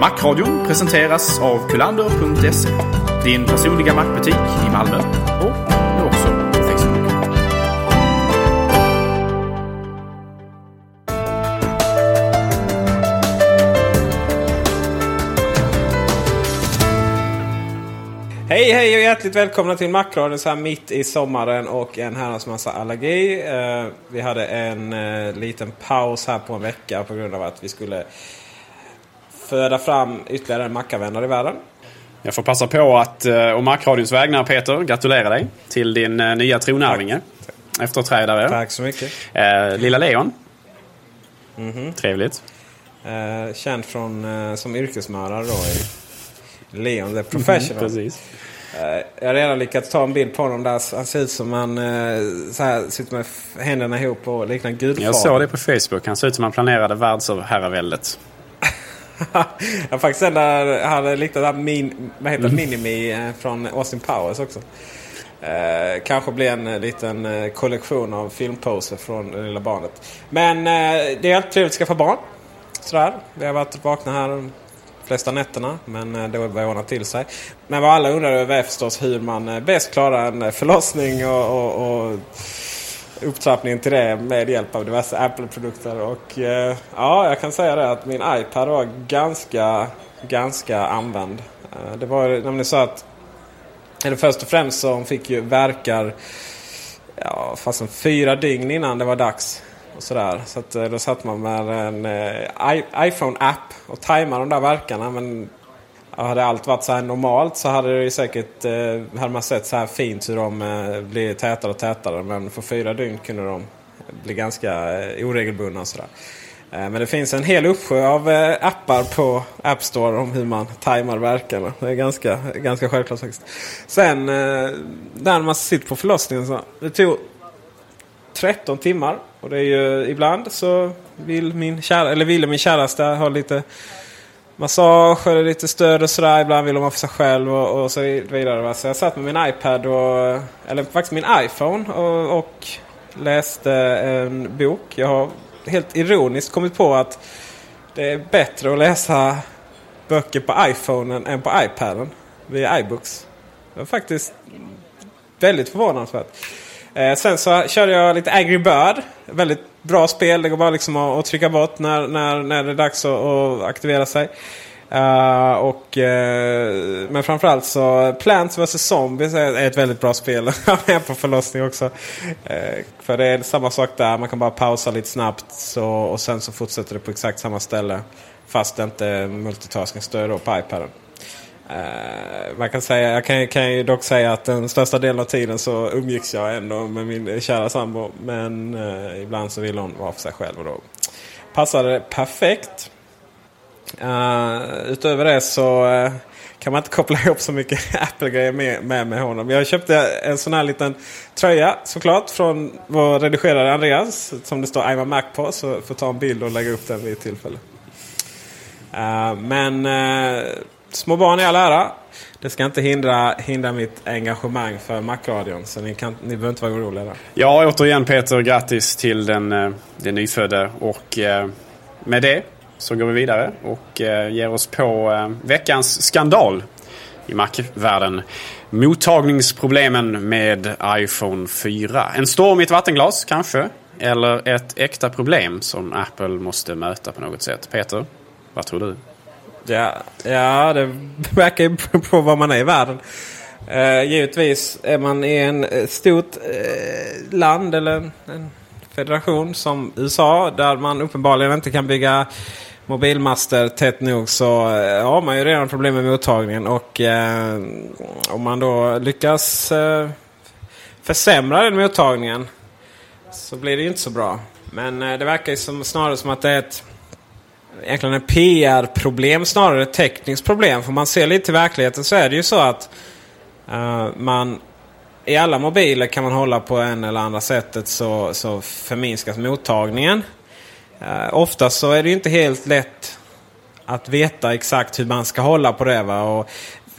Macradion presenteras av kulander.se. Din personliga mackbutik i Malmö och nu också på Facebook. Hej hej och hjärtligt välkomna till Macradion så här mitt i sommaren och en herrans massa allergi. Eh, vi hade en eh, liten paus här på en vecka på grund av att vi skulle föda fram ytterligare en mackavänner i världen. Jag får passa på att, eh, å Macradions vägnar Peter, gratulera dig till din eh, nya tronarvinge. Efterträdare. Tack så mycket. Eh, Lilla Leon. Trevligt. Eh, känd från, eh, som yrkesmördare då i Leon the Professional. Precis. Eh, Jag har redan lyckats ta en bild på honom där. Han ser ut som han eh, så här, sitter med händerna ihop och liknar gudfadern. Jag såg det på Facebook. Han ser ut som han planerade världsherraväldet. jag faktiskt den där hade liknat där min, vad heter det, Minimi eh, från Austin Powers också. Eh, kanske blir en eh, liten eh, kollektion av filmposer från det lilla barnet. Men eh, det är alltid trevligt att skaffa barn. Sådär. Vi har varit vakna här de flesta nätterna. Men eh, det börjar ordna till sig. Men vad alla undrar över är förstås hur man bäst klarar en förlossning och, och, och upptrappningen till det med hjälp av diverse Apple-produkter. Och eh, ja, jag kan säga det att min iPad var ganska, ganska använd. Eh, det var nämligen så att, eller först och främst så hon fick ju verkar ja, fast en fyra dygn innan det var dags. Och sådär. Så att, eh, då satt man med en eh, iPhone-app och tajmade de där verkarna. Men hade allt varit så här normalt så hade det säkert eh, hade man sett så här fint hur de eh, blir tätare och tätare. Men för fyra dygn kunde de bli ganska eh, oregelbundna och sådär. Eh, men det finns en hel uppsjö av eh, appar på App Store om hur man tajmar verkarna. Det är ganska, ganska självklart faktiskt. Sen eh, där när man sitter på förlossningen så det tog 13 timmar. Och det är ju ibland så vill min, kära, eller ville min käraste ha lite massage eller lite stöd och sådär. Ibland vill de ha för sig själv och, och så vidare. va. Så jag satt med min iPad och, eller faktiskt min iPhone och, och läste en bok. Jag har helt ironiskt kommit på att det är bättre att läsa böcker på iPhonen än på iPaden via iBooks. Det var faktiskt väldigt förvånansvärt. Eh, sen så körde jag lite Angry Bird. Väldigt bra spel. Det går bara liksom att, att trycka bort när, när, när det är dags att, att aktivera sig. Uh, och, uh, men framförallt så Plants vs Zombies är är ett väldigt bra spel. Jag är med på förlossning också. Uh, för det är samma sak där. Man kan bara pausa lite snabbt så, och sen så fortsätter det på exakt samma ställe. Fast det inte är multitasking-stöd då på iPaden. Eh, man kan säga, jag kan, kan ju dock säga att den största delen av tiden så umgicks jag ändå med min kära sambo. Men uh, ibland så ville hon vara för sig själv och då passade det perfekt. Uh, utöver det så kan man inte koppla ihop så mycket Apple-grejer med, med, med honom. Jag köpte en sån här liten tröja såklart från vår redigerare Andreas. Som det står I'm a Mac på. Så får ta en bild och lägga upp den vid ett tillfälle. Uh, men uh, små barn i all ära. Det ska inte hindra, hindra mitt engagemang för Macradion. Så ni, kan, ni behöver inte vara oroliga där. Ja, återigen Peter, grattis till den, eh, den nyfödde. Och eh, med det så går vi vidare och eh, ger oss på eh, veckans skandal i Mac-världen. Mottagningsproblemen med iPhone 4. En storm i ett vattenglas kanske? Eller ett äkta problem som Apple måste möta på något sätt. Peter, vad tror du? Ja, ja det verkar ju på var man är i världen. Uh, givetvis är man i en eh, stort uh, land eller en federation som USA där man uppenbarligen inte kan bygga mobilmaster tätt nog så eh, har man ju redan problem med mottagningen. Och eh, om man då lyckas eh, försämra den mottagningen så blir det ju inte så bra. Men det verkar ju som, snarare som att det är ett egentligen ett PR-problem snarare ett tekniskt problem. För man ser lite till verkligheten så är det ju så att uh, man i alla mobiler kan man hålla på en eller andra sättet så, så förminskas mottagningen. Eh, uh, oftast så är det inte helt lätt att veta exakt hur man ska hålla på det. Va? Och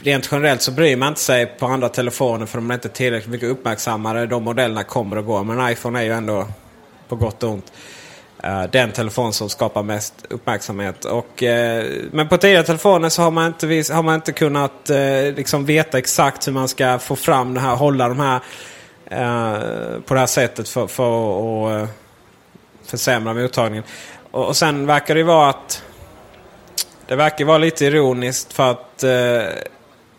rent generellt så bryr man inte sig på andra telefoner för de är inte tillräckligt mycket uppmärksammade. De modellerna kommer och går. Men iPhone är ju ändå på gott och ont uh, Eh, den telefon som skapar mest uppmärksamhet. Och, uh, men på tidigare telefoner så har man inte, vis, har man inte kunnat uh, liksom veta exakt hur man ska få fram det här, hålla de här på det här sättet för, för att försämra mottagningen. Och, och sen verkar det vara att det verkar vara lite ironiskt för att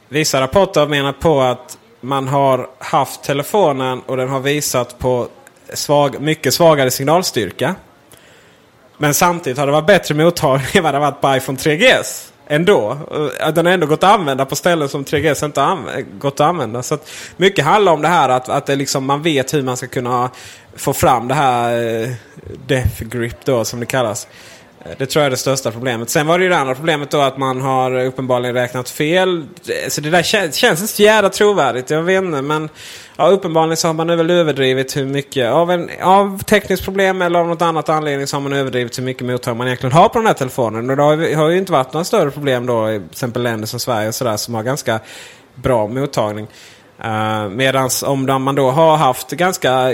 vissa rapporter har menat på att man har haft telefonen och den har visat på svag, mycket svagare signalstyrka. Men samtidigt har det varit bättre mottagning än vad det varit på iPhone 3GS. Ändå. Eh, den har ändå gått att använda på ställen som 3GS inte har gått att använda. Så att mycket handlar om det här att, att det liksom, man vet hur man ska kunna få fram det här eh, death grip då som det kallas. Det tror jag är det största problemet. Sen var det ju det andra problemet då att man har uppenbarligen räknat fel. Så det där känns, känns inte så jävla trovärdigt. Jag vet inte. Men ja, uppenbarligen så har man väl överdrivit hur mycket. Av, en, av tekniskt problem eller av något annat anledning så har man överdrivit hur mycket mottag man egentligen har på den här telefonen. Och det har, har ju inte varit några större problem då i till exempel länder som Sverige och sådär som har ganska bra mottagning. Eh, uh, Medan om man då har haft ganska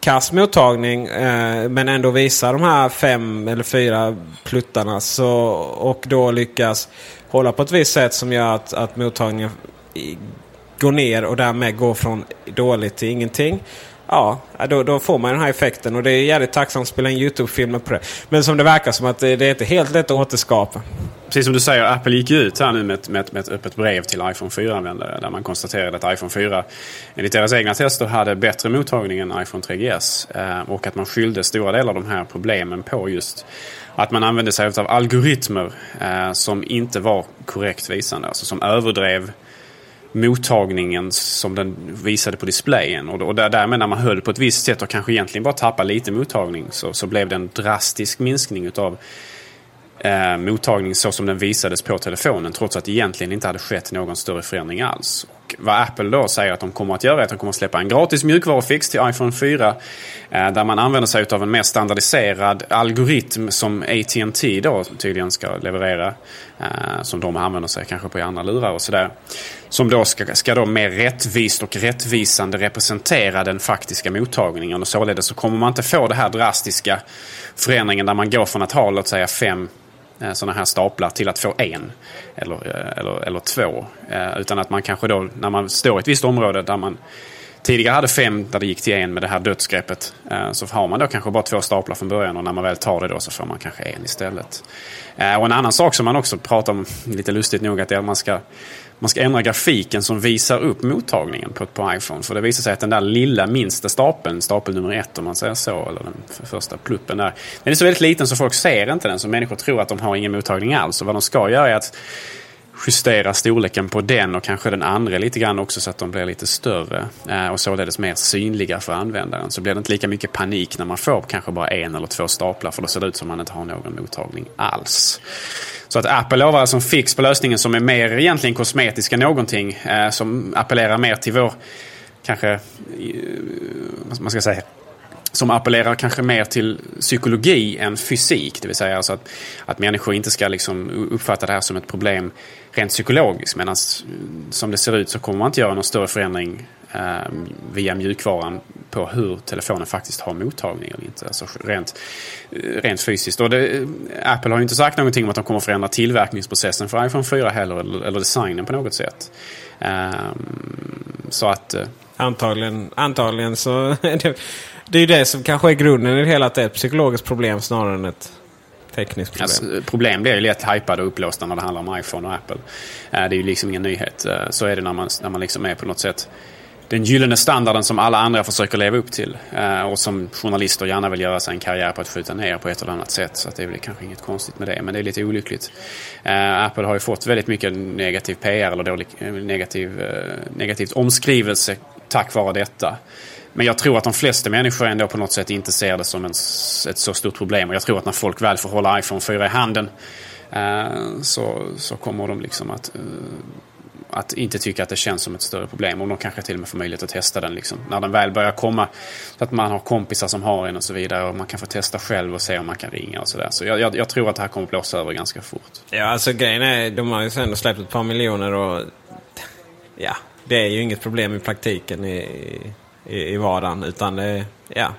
kass mottagning uh, men ändå visar de här fem eller fyra pluttarna så, och då lyckas hålla på ett visst sätt som gör att, att mottagningen går ner och därmed går från dåligt till ingenting. Ja, eh, då, då, får man den här effekten och det är jävligt tacksamt att spela in YouTube-filmer på det. Men som det verkar som att det, det är inte helt lätt att återskapa precis som du säger, Apple gick ut här nu med ett, med ett, med ett öppet brev till iPhone 4-användare. Där man konstaterade att iPhone 4 enligt deras egna tester hade bättre mottagning än iPhone 3GS. Eh, och att man skyllde stora delar av de här problemen på just att man använde sig av algoritmer eh, som inte var korrekt visande. Alltså som överdrev mottagningen som den visade på displayen. Och, och därmed när man höll på ett visst sätt och kanske egentligen bara tappade lite mottagning så, så blev det en drastisk minskning utav eh, mottagning så som den visades på telefonen trots att det egentligen inte hade skett någon större förändring alls. Och vad Apple då säger att de kommer att göra är att de kommer att släppa en gratis mjukvarufix till iPhone 4 eh, där man använder sig av en mer standardiserad algoritm som AT&T då tydligen ska leverera. Eh, som de använder sig kanske på i andra lurar och sådär. Som då ska, ska då mer rättvist och rättvisande representera den faktiska mottagningen. Och således så kommer man inte få det här drastiska förändringen där man går från att ha låt säga fem Eh, sådana här staplar till att få en eller, eh, eller, eller två. Eh, utan att man kanske då, när man står i ett visst område där man tidigare hade fem där det gick till en med det här dödsgreppet. Så har man då kanske bara två staplar från början och när man väl tar det då så får man kanske en istället. Och en annan sak som man också pratar om, lite lustigt nog, att det är att man ska man ska ändra grafiken som visar upp mottagningen på, på iPhone. För det visar sig att den där lilla minsta stapeln, stapel nummer ett om man säger så, eller den första pluppen där. Den är så väldigt liten så folk ser inte den. Så människor tror att de har ingen mottagning alls. Och vad de ska göra är att justera storleken på den och kanske den andra lite grann också så att de blir lite större eh, och således mer synliga för användaren. Så blir det inte lika mycket panik när man får kanske bara en eller två staplar för då ser det ut som att man inte har någon mottagning alls. Så att Apple lovar alltså en fix på lösningen som är mer egentligen kosmetisk än någonting. Eh, som appellerar mer till vår, kanske, eh, vad man ska säga, som appellerar kanske mer till psykologi än fysik. Det vill säga alltså att, att människor inte ska liksom uppfatta det här som ett problem rent psykologiskt. Medan eh, som det ser ut så kommer man inte göra någon större förändring via mjukvaran på hur telefonen faktiskt har mottagning eller inte. Alltså rent, rent fysiskt. Och det, Apple har ju inte sagt någonting om att de kommer förändra tillverkningsprocessen för iPhone 4 heller, eller, eller designen på något sätt. Eh, så att... Eh, antagligen, antagligen så... det är ju det som kanske är grunden i det hela, att det är ett psykologiskt problem snarare än ett tekniskt problem. Alltså, problem blir ju lätt hypade och upplåsta när det handlar om iPhone och Apple. Eh, det är ju liksom ingen nyhet. Eh, så är det när man, när man liksom är på något sätt den gyllene standarden som alla andra försöker leva upp till. Eh, och som journalister gärna vill göra sig en karriär på att skjuta ner på ett eller annat sätt. Så att det är väl kanske inget konstigt med det. Men det är lite olyckligt. Eh, Apple har ju fått väldigt mycket negativ PR eller dålig, eh, negativ, eh, negativt omskrivelse tack vare detta. Men jag tror att de flesta människor ändå på något sätt inte ser det som en, ett så stort problem. Och jag tror att när folk väl får hålla iPhone 4 i handen eh, så, så kommer de liksom att, eh, att inte tycka att det känns som ett större problem. Och de kanske till och med får möjlighet att testa den liksom. när den väl börjar komma. Så att man har kompisar som har en och så vidare. Och man kan få testa själv och se om man kan ringa och sådär. Så jag, jag, jag, tror att det här kommer blåsa över ganska fort. Ja, alltså grejen är, de har ju sen släppt ett par miljoner och ja, det är ju inget problem i praktiken. i i, i vardagen. Utan det, ja.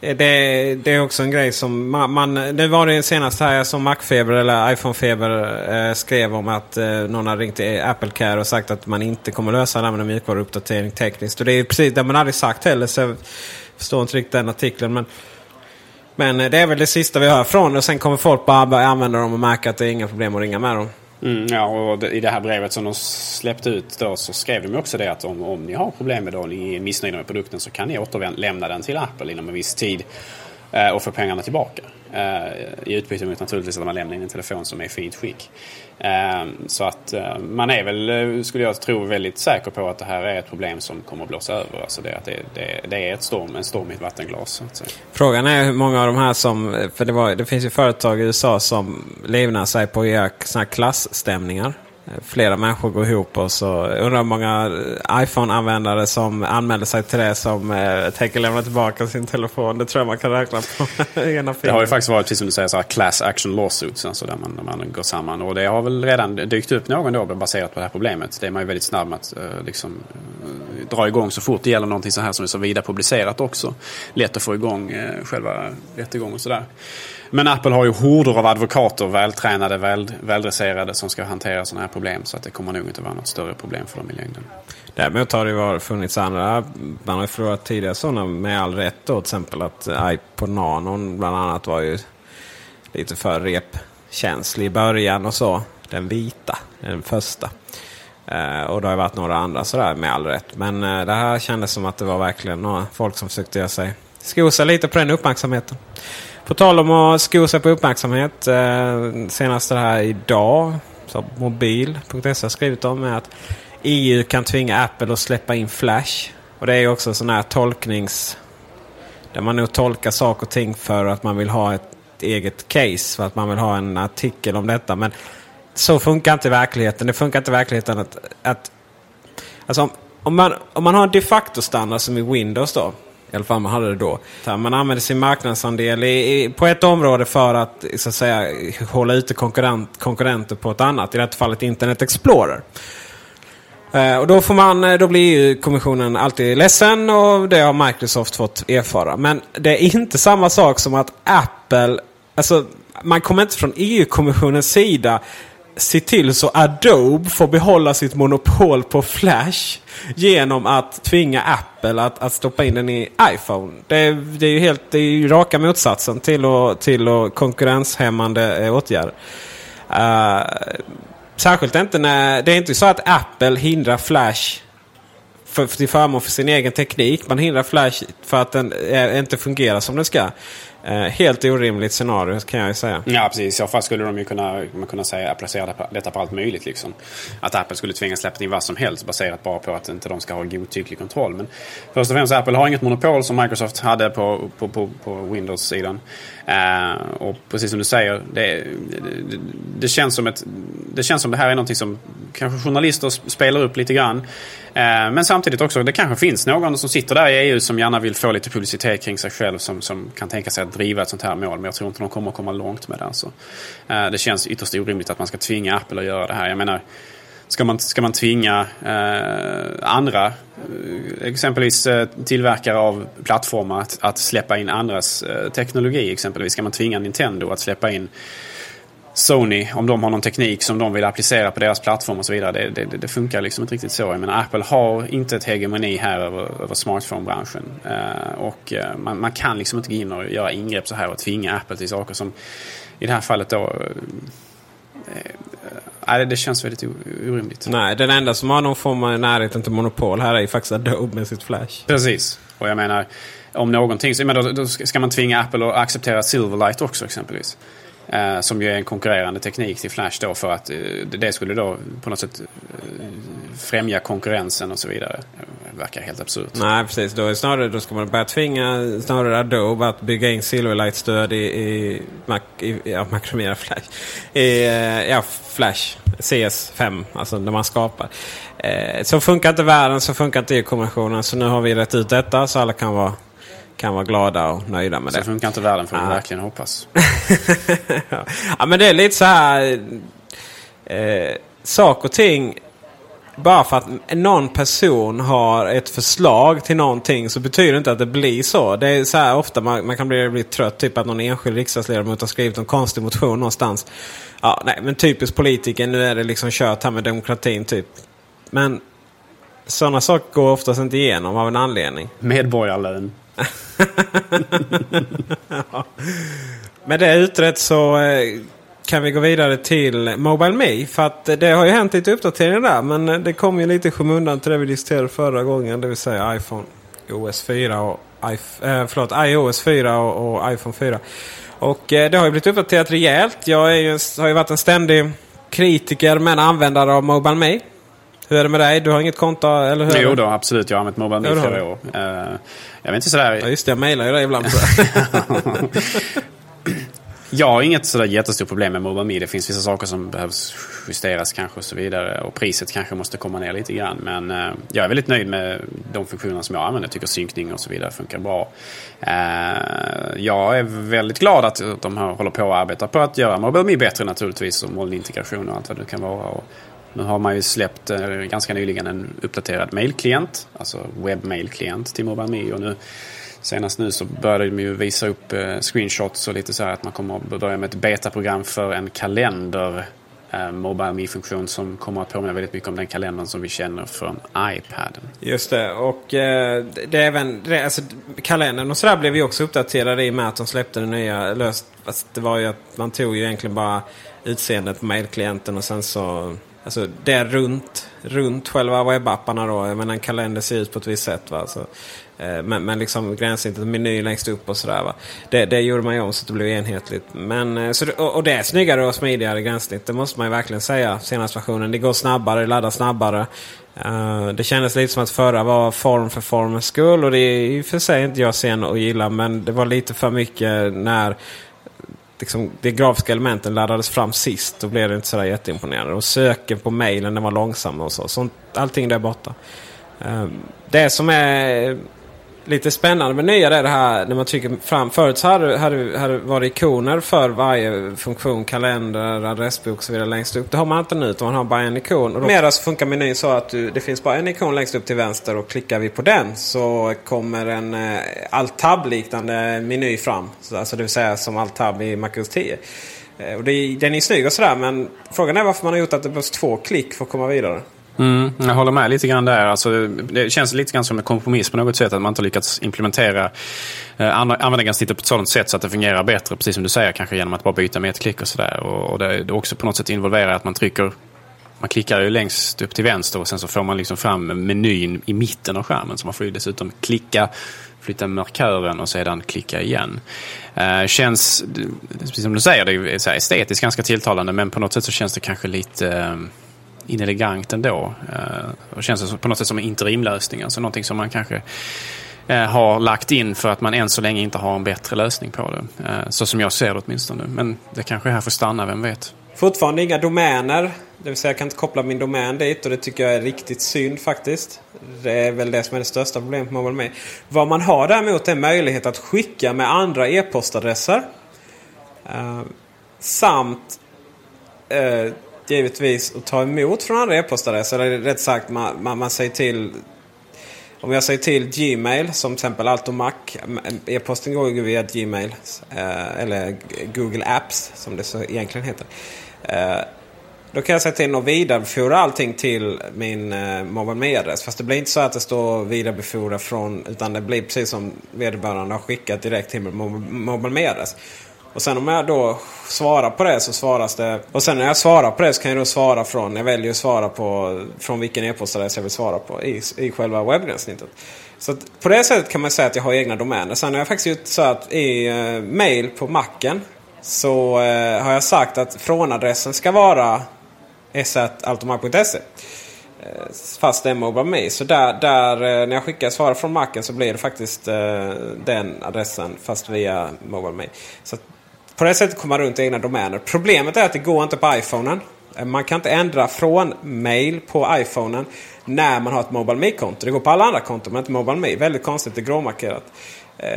Eh, det, det, är också en grej som man, man... Det var det senast här som Macfeber eller iPhone-feber eh, skrev om att eh, någon har ringt till Apple Care och sagt att man inte kommer lösa det här med mjukvaruuppdatering tekniskt. Och det är precis det man aldrig sagt heller. Så jag förstår inte riktigt den artikeln. Men, men eh, det är väl det sista vi hör från och sen kommer folk bara börja använda dem och märka att det är inga problem att ringa med dem. Mm, ja, och i det här brevet som de släppte ut då så skrev de också det att om, om ni har problem med det och ni är missnöjda med produkten så kan ni återlämna den till Apple inom en viss tid. Eh, och få pengarna tillbaka. Eh, I utbyte mot naturligtvis att man lämnar in en telefon som är i fint skick. Eh, så att eh, man är väl, eh, skulle jag tro, väldigt säker på att det här är ett problem som kommer att blåsa över. Alltså det, det, det, det är ett storm, en storm i ett vattenglas. Frågan är hur många av de här som, eh, för det, var, det finns ju företag i USA som livnar sig på att göra sådana här klassstämningar flera människor går ihop och så undrar hur många iPhone-användare som anmäler sig till det som eh, tänker lämna tillbaka sin telefon. Det tror jag man kan räkna på ena Det har ju faktiskt varit, precis som du säger, så här class action lawsuits. Alltså där man, där man går samman. Och det har väl redan dykt upp någon då baserat på det här problemet. Det är man ju väldigt snabb med att uh, liksom, dra igång så fort det gäller någonting så här som är så vida publicerat också. Lätt att få igång eh, själva rättegången och sådär. Men Apple har ju horder av advokater, vältränade, väl, väldresserade som ska hantera sådana här problem. Så att det kommer nog inte vara något större problem för dem i längden. Däremot har det ju funnits andra, man har ju förlorat tidigare sådana med all rätt då. Till exempel att eh, iPod Nano bland annat var ju lite för repkänslig i början och så. Den vita, den första. Eh, och det har varit några andra sådär med all rätt. Men eh, det här kändes som att det var verkligen några folk som försökte göra sig skosa lite på den uppmärksamheten. På tal om att sko sig på uppmärksamhet. Eh, senast det här idag. Så mobil.se har skrivit om är att EU kan tvinga Apple att släppa in Flash. Och det är ju också sån här tolknings... Där man nog tolkar saker och ting för att man vill ha ett eget case. För att man vill ha en artikel om detta. Men så funkar inte verkligheten. Det funkar inte verkligheten att... att alltså om, om, man, om man har en de facto standard som i Windows då. I alla fall man hade det då. Man använder sin marknadsandel i, i, på ett område för att, så att säga, hålla ute konkurrent, konkurrenter på ett annat. I det här fallet Internet Explorer. Eh, och då, får man, eh, då blir EU-kommissionen alltid ledsen och det har Microsoft fått erfara. Men det är inte samma sak som att Apple... Alltså, man kommer inte från EU-kommissionens sida se till så Adobe får behålla sitt monopol på Flash genom att tvinga Apple att, att stoppa in den i iPhone. Det, det är ju helt, det är ju raka motsatsen till, och, till och konkurrenshämmande eh, åtgärder. Uh, särskilt inte när det är inte så att Apple hindrar Flash för, till förmån för sin egen teknik. Man hindrar Flash för att den är, inte fungerar som den ska. Eh, helt orimligt scenario kan jag ju säga. Ja, precis. I så fall skulle de ju kunna, man kunna säga, applicera detta på allt möjligt. Liksom. Att Apple skulle tvingas släppa in vad som helst baserat bara på att inte de ska ha godtycklig kontroll. Men först och främst, Apple har inget monopol som Microsoft hade på, på, på, på Windows-sidan. Eh, och precis som du säger, det, det, det, känns som ett, det känns som det här är någonting som kanske journalister spelar upp lite grann. Eh, men samtidigt också, det kanske finns någon som sitter där i EU som gärna vill få lite publicitet kring sig själv som, som kan tänka sig att driva ett sånt här mål. Men jag tror inte de kommer att komma långt med det. Alltså. Eh, det känns ytterst orimligt att man ska tvinga Apple att göra det här. Jag menar, Ska man, ska man tvinga eh, andra, eh, exempelvis eh, tillverkare av plattformar att, att släppa in andras eh, teknologi exempelvis? Ska man tvinga Nintendo att släppa in Sony om de har någon teknik som de vill applicera på deras plattform och så vidare. Det, det, det funkar liksom inte riktigt så. Jag menar, Apple har inte ett hegemoni här över, över smartphone-branschen. Eh, och eh, man, man, kan liksom inte gå in och göra ingrepp så här och tvinga Apple till saker som i det här fallet då Nej, det känns väldigt orimligt. Nej, den enda som har någon form av närhet till monopol här är ju faktiskt Adobe med sitt Flash. Precis. Och jag menar, om någonting så då, då ska man tvinga Apple att acceptera Silverlight också exempelvis. Eh, som ju är en konkurrerande teknik till Flash då för att eh, det skulle då på något sätt eh, främja konkurrensen och så vidare. Det verkar helt absurt. Nej, precis. Då, är snarare, då ska man börja tvinga snarare Adobe att bygga in Silverlight-stöd i, i, Mac, i ja, Macromera Flash. I, eh, ja, Flash. CS5, alltså när man skapar. Eh, så funkar inte världen, så funkar inte EU-kommissionen. Så nu har vi rätt ut detta så alla kan vara kan vara glada och nöjda med så det. Så funkar inte världen får vi verkligen hoppas. ja, men det är lite så här. Eh, saker och ting. Bara för att någon person har ett förslag till någonting så betyder det inte att det blir så. Det är så här ofta man, man kan bli, bli trött. Typ att någon enskild riksdagsledamot har skrivit en konstig motion någonstans. Ja, nej, men typiskt politiker. Nu är det liksom kört här med demokratin typ. Men sådana saker går oftast inte igenom av en anledning. Medborgarlön ja. Med det utrett så eh, kan vi gå vidare till Mobile Me. För att det har ju hänt lite uppdateringar där. Men eh, det kom ju lite i skymundan till det vi diskuterade förra gången. Det vill säga iPhone OS 4 och äh, förlåt, iOS 4 och, och iPhone 4. Och det har ju blivit uppdaterat rejält. Jag ju, har ju varit en ständig kritiker men användare av Mobile Me. Hur är det med dig? Du har inget konto? Eller hur jo då, absolut. Jag har använt Mobile Me flera år. Uh, jag vet inte sådär... Ja, just det. Jag mejlar ju dig ibland. jag har inget sådär jättestort problem med Mobile Me. Det finns vissa saker som behövs justeras kanske och så vidare. Och priset kanske måste komma ner lite grann. Men uh, jag är väldigt nöjd med de funktioner som jag använder. Jag tycker synkning och så vidare funkar bra. Uh, jag är väldigt glad att de här håller på att arbeta på att göra Mobile Me bättre naturligtvis. Och molnintegration och allt vad det kan vara. Och nu har man ju släppt eh, ganska nyligen en uppdaterad mailklient, alltså webbmailklient till MobileMe. Och nu, senast nu så började de ju visa upp eh, screenshots och lite så här att man kommer att börja med ett betaprogram för en kalender eh, Mobile Me-funktion som kommer att påminna väldigt mycket om den kalendern som vi känner från iPaden. Just det, och eh, det är även, det, alltså, kalendern och sådär blev ju också uppdaterade i och med att de släppte den nya löst. Alltså, det var ju att man tog ju egentligen bara utseendet på mailklienten och sen så Alltså det är runt, runt själva webbapparna då. Jag menar en kalender ser ut på ett visst sätt. Va? Så, eh, men, men liksom gränssnittet, meny längst upp och sådär. Va? Det, det gjorde man ju om så att det blev enhetligt. Men, eh, så, och, och det är snyggare och smidigare gränssnitt. Det måste man ju verkligen säga. Senaste versionen. Det går snabbare, det laddar snabbare. Uh, det kändes lite som att förra var form för formens skull. Och det är i och för sig inte jag sen och gillar. Men det var lite för mycket när liksom, de grafiska elementen laddades fram sist. Då blev det inte sådär jätteimponerande. Och söken på mejlen den var långsam och så. Sånt, allting där borta. Um, det som är lite spännande med nya är det här när man trycker fram. Förut så hade, hade, hade varit ikoner för varje funktion. Kalender, adressbok och så vidare längst upp. Det har man inte nu utan man har bara en ikon. Och Mera så funkar menyn så att du, det finns bara en ikon längst upp till vänster och klickar vi på den så kommer en eh, alt-tab-liknande meny fram. Så, alltså det vill säga som alt-tab i Macros 10. Eh, och det, den är snygg och sådär men frågan är varför man har gjort att det behövs två klick för att komma vidare. Mm, jag håller med lite grann där. Alltså, det känns lite grann som en kompromiss på något sätt att man inte lyckats implementera eh, användargränssnittet på ett sådant sätt så att det fungerar bättre. Precis som du säger, kanske genom att bara byta med ett klick och sådär. Och, och det, det också på något sätt involverar att man trycker man klickar ju längst upp till vänster och sen så får man liksom fram menyn i mitten av skärmen. Så man får ju dessutom klicka, flytta markören och sedan klicka igen. Eh, känns, precis som du säger, det är så estetiskt ganska tilltalande men på något sätt så känns det kanske lite eh, inelegant ändå. Eh, och känns på något sätt som en interimlösning. Alltså någonting som man kanske eh, har lagt in för att man än så länge inte har en bättre lösning på det. Eh, så som jag ser det åtminstone. Men det kanske är här får stanna, vem vet. Fortfarande inga domäner. Det vill säga jag kan inte koppla min domän dit och det tycker jag är riktigt synd faktiskt. Det är väl det som är det största problemet med MobileMe. Vad man har däremot är möjlighet att skicka med andra e-postadresser. Eh, samt eh, givetvis att ta emot från andra e-postadresser. Eller rätt sagt man, man, man säger till om jag säger till Gmail som till exempel Altomac. E-posten går ju via Gmail. Eh, eller Google Apps som det så egentligen heter. Eh, då kan jag säga till och vidarebefordra allting till min eh, MobileMe-adress. Fast det blir inte så att det står vidarebefordra från. Utan det blir precis som vederbörande har skickat direkt till min MobileMe-adress. Och sen om jag då svarar på det så svaras det. Och sen när jag svarar på det så kan jag då svara från. Jag väljer att svara på från vilken e-postadress jag vill svara på i, i själva webbgränssnittet. Så på det sättet kan man säga att jag har egna domäner. Sen har jag faktiskt gjort så att i eh, mail på macken så eh, har jag sagt att frånadressen ska vara s.automac.se. Eh, fast det är Mobile Me. Så där, där eh, när jag skickar svar från macken så blir det faktiskt eh, den adressen fast via MobileMe. Så på det sättet kommer man runt egna domäner. Problemet är att det går inte på iPhonen. Eh, man kan inte ändra från mail på iPhonen när man har ett Mobile Me-konto. Det går på alla andra konton men inte Mobile Me. Väldigt konstigt, det är gråmarkerat. Eh,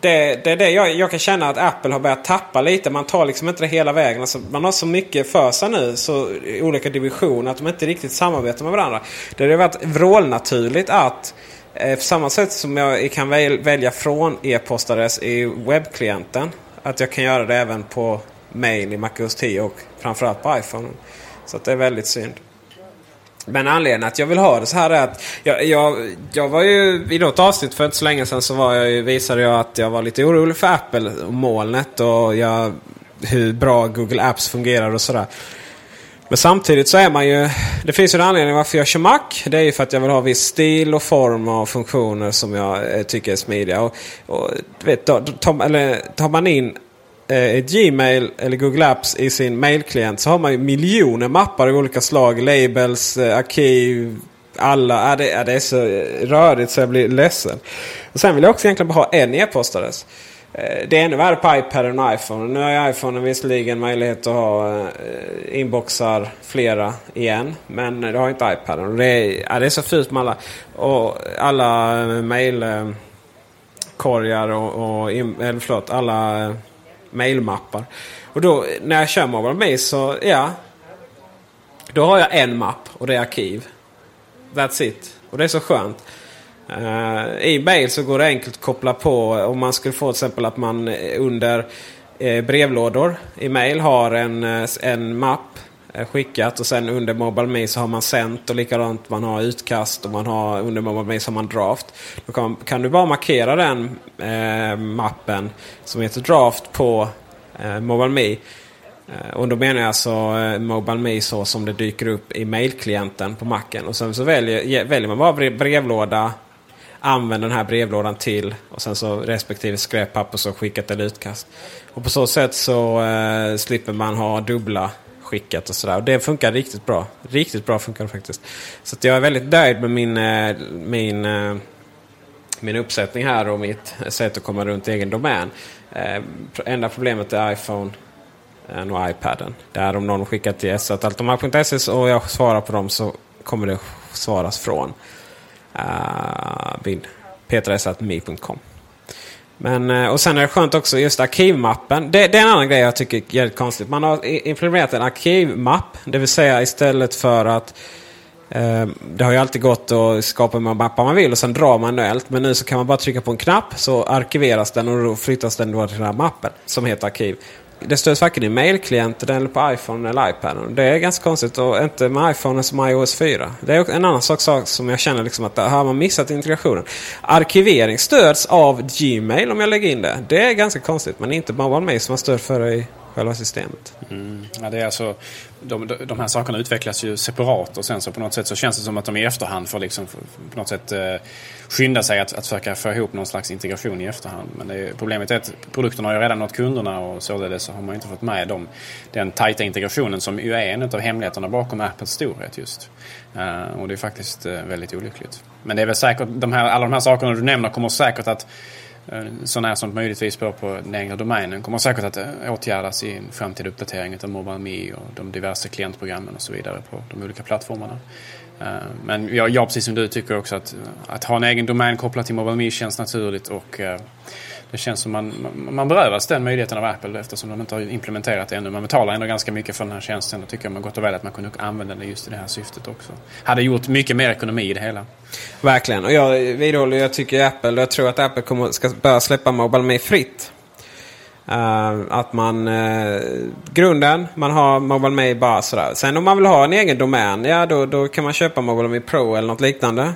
det, det det jag, jag, kan känna att Apple har börjat tappa lite. Man tar liksom inte det hela vägen. Alltså, man har så mycket för sig nu så, i olika divisioner att de inte riktigt samarbetar med varandra. Det har varit vrålnaturligt att eh, på samma sätt som jag kan väl, välja från e-postadress i webbklienten. Att jag kan göra det även på mail i MacOS 10 och framförallt på iPhone. Så det är väldigt synd. Men anledningen att jag vill ha det så här är att jag, jag, jag var ju i något avsnitt för inte så länge sedan så var jag ju, visade jag att jag var lite orolig för Apple och molnet och jag, hur bra Google Apps fungerar och sådär. Men samtidigt så är man ju... Det finns ju en anledning varför jag kör Mac. Det är ju för att jag vill ha viss stil och form och funktioner som jag eh, tycker är smidiga. Och, och vet, tar, eller, tar man in eh, Gmail eller Google Apps i sin mailklient så har man ju miljoner mappar av olika slag. Labels, eh, arkiv, alla. Äh, det, äh, det är så eh, rörigt så jag blir ledsen. Och sen vill jag också egentligen bara ha en e-postadress. Eh, det är ännu värre på iPad och iPhone. Nu har ju iPhone visserligen möjlighet att ha eh, inboxar flera igen. Men det har inte iPad. Det är, ja, det är så fult med alla, och alla eh, mailkorgar och, och eller förlåt, alla mailmappar. Och då när jag kör Mobile Me så ja. Då har jag en mapp och det är arkiv. That's it. Och det är så skönt. Uh, I mail så går det enkelt att koppla på om man skulle få till exempel att man under uh, brevlådor i mail har en, uh, en mapp skickat och sen under MobileMe så har man sänt och likadant man har utkast och man har under MobileMe så har man draft. Då kan, kan du bara markera den eh, mappen som heter draft på eh, MobileMe. Eh, och då menar jag alltså eh, MobileMe så som det dyker upp i mailklienten på macken. Och sen så väljer, väljer man bara brevlåda. Använd den här brevlådan till och sen så respektive skräppapper som så skickat eller utkast. Och på så sätt så eh, slipper man ha dubbla skickat och sådär. Och det funkar riktigt bra. Riktigt bra funkar det faktiskt. Så jag är väldigt nöjd med min, eh, min, eh, min uppsättning här och mitt sätt att komma runt egen domän. Eh, enda problemet är iPhone eh, och iPaden. Där om någon skickar till s.altomac.se och jag svarar på dem så kommer det svaras från Eh, uh, petra.me.com. Men, eh, och sen är det skönt också just arkivmappen. Det, det är en annan grej jag tycker är jävligt konstigt. Man har implementerat en arkivmapp. Det vill säga istället för att eh, det har ju alltid gått att skapa hur mappar man vill och sen dra manuellt. Men nu så kan man bara trycka på en knapp så arkiveras den och då flyttas den då till den här mappen som heter arkiv. Det stöds varken i mailklienten eller på iPhone eller iPad. Det är ganska konstigt och inte med iPhone som iOS 4. Det är en annan sak, sak som jag känner liksom att där har man missat integrationen. Arkivering stöds av Gmail om jag lägger in det. Det är ganska konstigt men inte bara mig som har stöd för det i själva systemet. Mm. Ja, det är alltså, de, de här sakerna utvecklas ju separat och sen så på något sätt så känns det som att de i efterhand får liksom på något sätt eh, skynda sig att, att försöka få ihop någon slags integration i efterhand. Men är, problemet är att produkterna har ju redan nått kunderna och således så har man inte fått med dem, den tajta integrationen som ju är en av hemligheterna bakom Apples storhet just. Uh, och det är faktiskt uh, väldigt olyckligt. Men det är väl säkert, de här, alla de här sakerna du nämner kommer säkert att Eh, så när som möjligtvis på, på den egna domänen kommer säkert att eh, åtgärdas i en framtida uppdatering av MobileMe och de diverse klientprogrammen och så vidare på de olika plattformarna. Eh, men jag, jag precis som du tycker också att, att ha en egen domän kopplad till MobileMe känns naturligt och det känns som man, man berövas den möjligheten av Apple eftersom de inte har implementerat det ännu. Man betalar ändå ganska mycket för den här tjänsten. Då tycker jag man gott och väl att man kunde använda den just i det här syftet också. Hade gjort mycket mer ekonomi i det hela. Verkligen. Och jag vidhåller, jag tycker Apple, jag tror att Apple kommer, ska börja släppa Mobile Me fritt. Uh, att man, uh, grunden, man har Mobile Me bara sådär. Sen om man vill ha en egen domän, ja då, då kan man köpa Mobile Me Pro eller något liknande.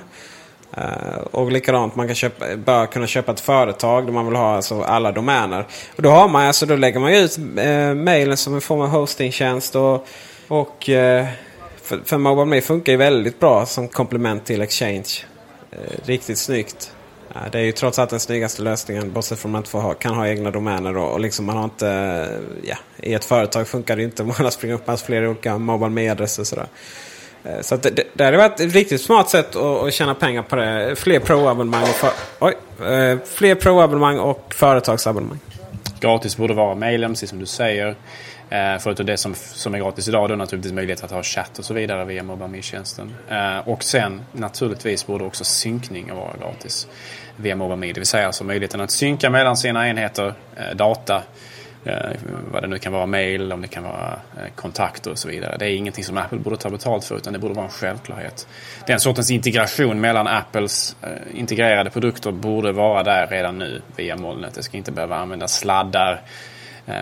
Eh, och likadant, man kan köpa, bör kunna köpa ett företag där man vill ha alltså, alla domäner. Och då, har man, alltså, då lägger man ut eh, mailen som en form av hostingtjänst. Och, och eh, för, för MobileMe funkar ju väldigt bra som komplement till Exchange. Eh, riktigt snyggt. Eh, det är ju trots allt den snyggaste lösningen bortsett från att man inte ha, kan ha egna domäner. Och, och liksom man har inte, eh, ja, I ett företag funkar det inte om man springer upp med flera olika MobileMe-adresser. Eh, så det, det hade varit ett riktigt smart sätt att, att tjäna pengar på det. Fler pro-abonnemang och, för, oj, eh, fler pro och företagsabonnemang. Gratis borde vara mejlen, precis som du säger. Eh, förutom det som, som är gratis idag då naturligtvis möjlighet att ha chatt och så vidare via MobileMe-tjänsten. Eh, och sen naturligtvis borde också synkning vara gratis via MobileMe. Det vill säga alltså möjligheten att synka mellan sina enheter, data Eh, vad det nu kan vara, mail, om det kan vara eh, kontakter och så vidare. Det är ingenting som Apple borde ta betalt för utan det borde vara en självklarhet. Den sortens integration mellan Apples eh, integrerade produkter borde vara där redan nu via molnet. Det ska inte behöva använda sladdar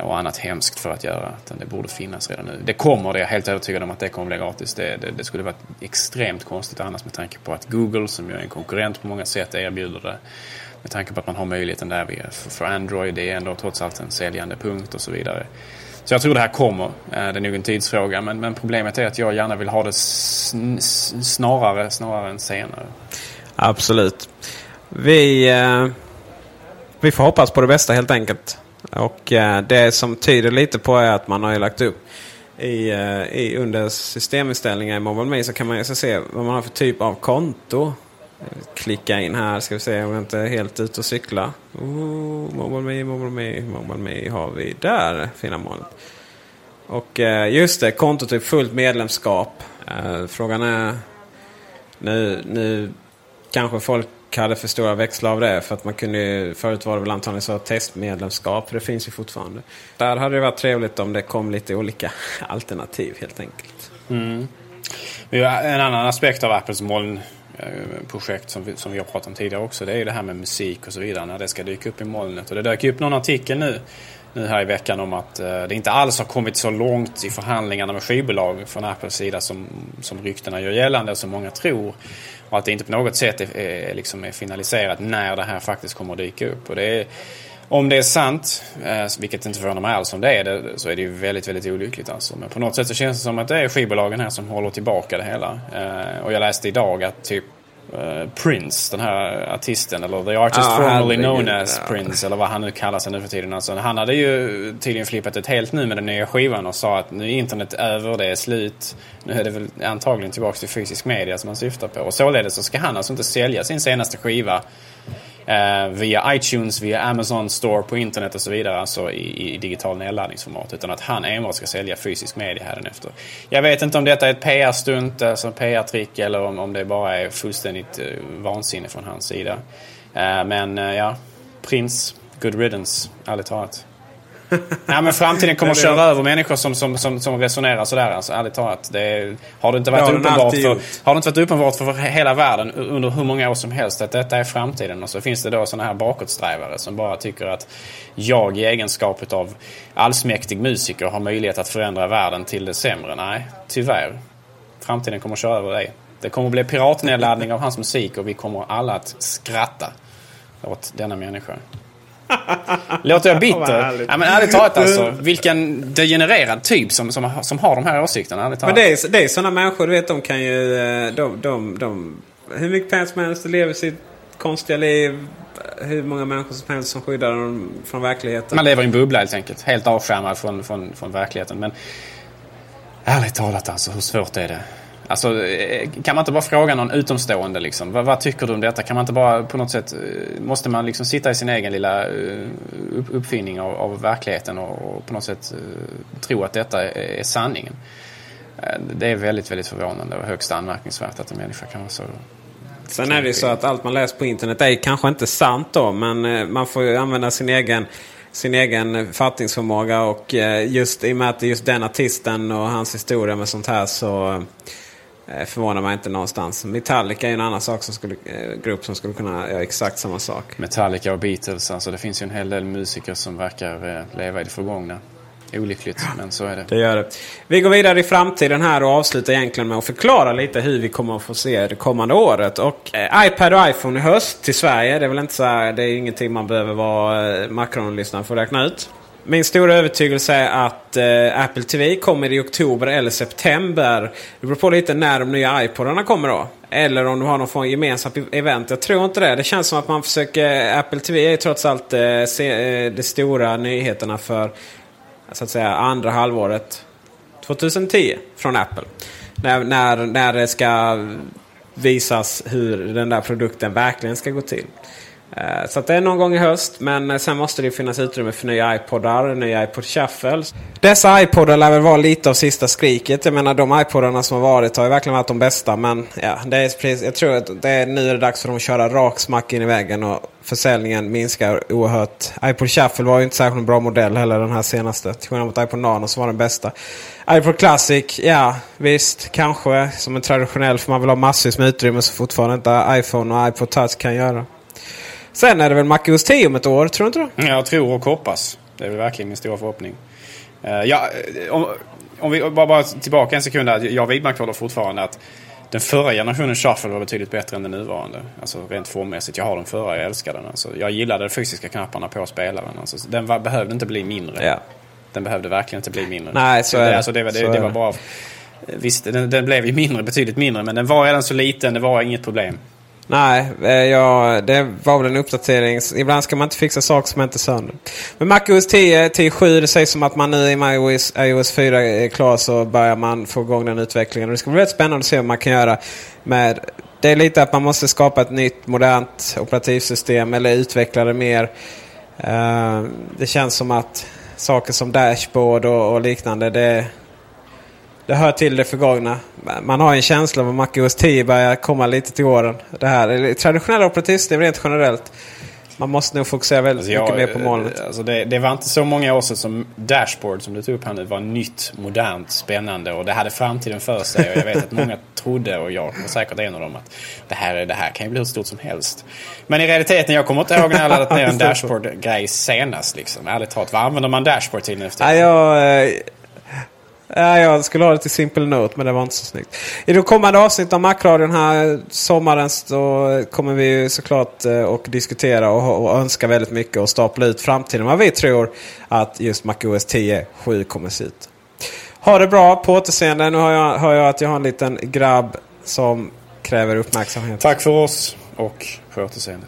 och annat hemskt för att göra. Utan det borde finnas redan nu. Det kommer, det är jag helt övertygad om att det kommer bli gratis. Det, det, det skulle vara extremt konstigt annars med tanke på att Google, som ju är en konkurrent på många sätt, erbjuder det. Med tanke på att man har möjligheten där för Android. Det är ändå trots allt en säljande punkt och så vidare. Så jag tror det här kommer. Eh, det är nog en tidsfråga. Men, men problemet är att jag gärna vill ha det snarare, snarare än senare. Absolut. Vi, eh, vi får hoppas på det bästa helt enkelt. Och eh, det som tyder lite på är att man har lagt upp i, eh, i under systeminställningar i MobileMe så kan man ju se vad man har för typ av konto klicka in här. Ska vi se om jag inte är helt ute och cykla. Oh, MobileMe, Mobile Me har vi där. Fina molnet. Och eh, just det, kontotyp fullt medlemskap. Eh, frågan är... Nu, nu kanske folk hade för stora växlar av det. För att man kunde Förut var det väl antagligen så testmedlemskap. För det finns ju fortfarande. Där hade det varit trevligt om det kom lite olika alternativ helt enkelt. Mm. En annan aspekt av Apples moln Eh, projekt som vi, som vi har pratat om tidigare också. Det är ju det här med musik och så vidare när det ska dyka upp i molnet. Och det dök upp någon artikel nu, nu här i veckan om att eh, det inte alls har kommit så långt i förhandlingarna med skivbolag från Apples sida som, som ryktena gör gällande och som många tror. Och att det inte på något sätt är, är, liksom är finaliserat när det här faktiskt kommer att dyka upp. Och det är, om det är sant, eh, vilket inte förvånar mig alls om det är det, så är det ju väldigt, väldigt olyckligt alltså. Men på något sätt så känns det som att det är skivbolagen här som håller tillbaka det hela. Eh, och jag läste idag att typ eh, Prince, den här artisten, eller the artist ah, formerly known as ja. Prince, eller vad han nu kallar sig nu för tiden. Alltså, han hade ju tydligen flippat ett helt nu med den nya skivan och sa att nu är internet över, det är slut. Nu är det väl antagligen tillbaka till fysisk media som han syftar på. Och således så ska han alltså inte sälja sin senaste skiva eh, via iTunes, via Amazon Store på internet och så vidare, alltså i, i digital nedladdningsformat. Utan att han enbart ska sälja fysisk media hädanefter. Jag vet inte om detta är ett PR-stunt, alltså PR-trick, eller om, om det bara är fullständigt eh, vansinne från hans sida. Eh, men eh, ja, Prins, good riddance, ärligt talat. Nej men framtiden kommer att köra över människor som, som, som, som resonerar sådär. Alltså, ärligt talat. Det har, det inte varit uppenbart för, har det inte varit uppenbart för hela världen under hur många år som helst att detta är framtiden. Och så finns det då sådana här bakåtsträvare som bara tycker att jag i egenskap av allsmäktig musiker har möjlighet att förändra världen till det sämre. Nej, tyvärr. Framtiden kommer att köra över dig. Det kommer att bli piratnedladdning av hans musik och vi kommer alla att skratta åt denna människa. Låter jag bitter? Ja, men ärligt talat alltså. Vilken degenererad typ som, som, har- som har de här åsikterna. Ärligt Men talat. det är, det är sådana människor, du vet, de kan ju... eh, De, de, de, hur mycket pengar som helst, lever sitt konstiga liv. Hur många människor som helst som skyddar dem från verkligheten. Man lever i en bubbla helt enkelt. Helt avskärmad från, från, från verkligheten. Men ärligt talat alltså, hur svårt är det? Alltså, eh, kan man inte bara fråga någon utomstående liksom? Vad, vad tycker du om detta? Kan man inte bara på något sätt... Eh, måste man liksom sitta i sin egen lilla eh, uppfinning av, av verkligheten och, och på något sätt tro att detta är, är sanningen? Det är väldigt, väldigt förvånande och högst anmärkningsvärt att en människa kan vara så... Sen är det ju så att allt man läser på internet är kanske inte sant då. Men man får ju använda sin egen, sin egen fattningsförmåga. Och just i och med att det är just den artisten och hans historia med sånt här så förvånar mig inte någonstans. Metallica är en annan sak som skulle, eh, grupp som skulle kunna göra exakt samma sak. Metallica och Beatles, alltså det finns ju en hel del musiker som verkar eh, leva i det förgångna. Olyckligt, men så är det. Det gör det. Vi går vidare i framtiden här och avslutar egentligen med att förklara lite hur vi kommer att få se det kommande året. Och eh, iPad och iPhone i höst till Sverige. Det är väl inte så här, det är ingenting man behöver vara eh, Macron-lyssnare för att räkna ut. Min stora övertygelse är att eh, Apple TV kommer i oktober eller september. Det beror på lite när de nya iPodarna kommer då. Eller om de har någon form av gemensamt event. Jag tror inte det. Det känns som att man försöker... Apple TV är trots allt eh, se, eh, de stora nyheterna för så att säga andra halvåret 2010 från Apple. När, när, när det ska visas hur den där produkten verkligen ska gå till. Eh, så att det är någon gång i höst. Men eh, sen måste det finnas utrymme för nya iPodar, nya iPod Shuffle. Dessa iPodar lär väl vara lite av sista skriket. Jag menar de iPodarna som har varit har ju verkligen varit de bästa. Men ja, det är precis, jag tror att det är nu är det dags för dem att köra rak smack in i väggen. Och försäljningen minskar oerhört. iPod Shuffle var ju inte särskilt bra modell heller den här senaste. Till skillnad mot iPod Nano som var den bästa. iPod Classic, ja visst, kanske som en traditionell för man vill ha massvis med utrymme som fortfarande inte iPhone och iPod Touch kan göra. Sen är det väl MacOS 10 om ett år, tror du inte det? Jag tror och hoppas. Det är väl verkligen min stora förhoppning. Eh, ja, eh, om, om vi bara, bara tillbaka en sekund. Där. Jag vidmakthåller fortfarande att den förra generationen Shuffle var betydligt bättre än den nuvarande. Alltså rent formmässigt. Jag har den förra, jag älskar den. Alltså, jag gillade de fysiska knapparna på spelaren. Alltså, den var, behövde inte bli mindre. Ja. Den behövde verkligen inte bli mindre. Nej, så är det. Alltså, det, var, det, det var bara... Visst, den, den blev ju mindre, betydligt mindre. Men den var redan så liten, det var inget problem. Nej, eh, ja, det var väl en uppdatering. Ibland ska man inte fixa saker som inte är sönder. Men MacOS 10, 10.7, det sägs som att man nu i iOS, iOS 4 är klar så börjar man få igång den utvecklingen. Och det ska bli väldigt spännande att se vad man kan göra med... Det är lite att man måste skapa ett nytt modernt operativsystem eller utveckla det mer. Eh, det känns som att saker som dashboard och, och liknande, det, det hör till det förgångna. Man har en känsla av att MacOS 10 börjar komma lite till åren. Det här eller traditionella operativsystem rent generellt. Man måste nog fokusera väldigt Alltså mycket jag, mer på molnet. eh, Alltså det, det var inte så många år sedan som Dashboard, som du tog upp här nu, var nytt, modernt, spännande och det hade framtiden för sig. Och jag vet att många trodde, och jag var säkert en av dem, att det här, är- det här kan ju bli hur stort som helst. Men i realiteten, jag kommer inte ihåg när jag laddat ner en Dashboard-grej senast. Liksom. Ärligt talat, vad använder man Dashboard till nu efter Nej, jag, eh, ja, jag skulle ha det till Simple Note men det var inte så snyggt. I de kommande avsnitt av Macradion här sommaren så kommer vi ju såklart att och diskutera och, och önska väldigt mycket och stapla ut framtiden. Vad vi tror att just MacOS 10.7 kommer se ut. Ha det bra, på återseende. Nu hör jag, hör jag att jag har en liten grabb som kräver uppmärksamhet. Tack för oss och på återseende.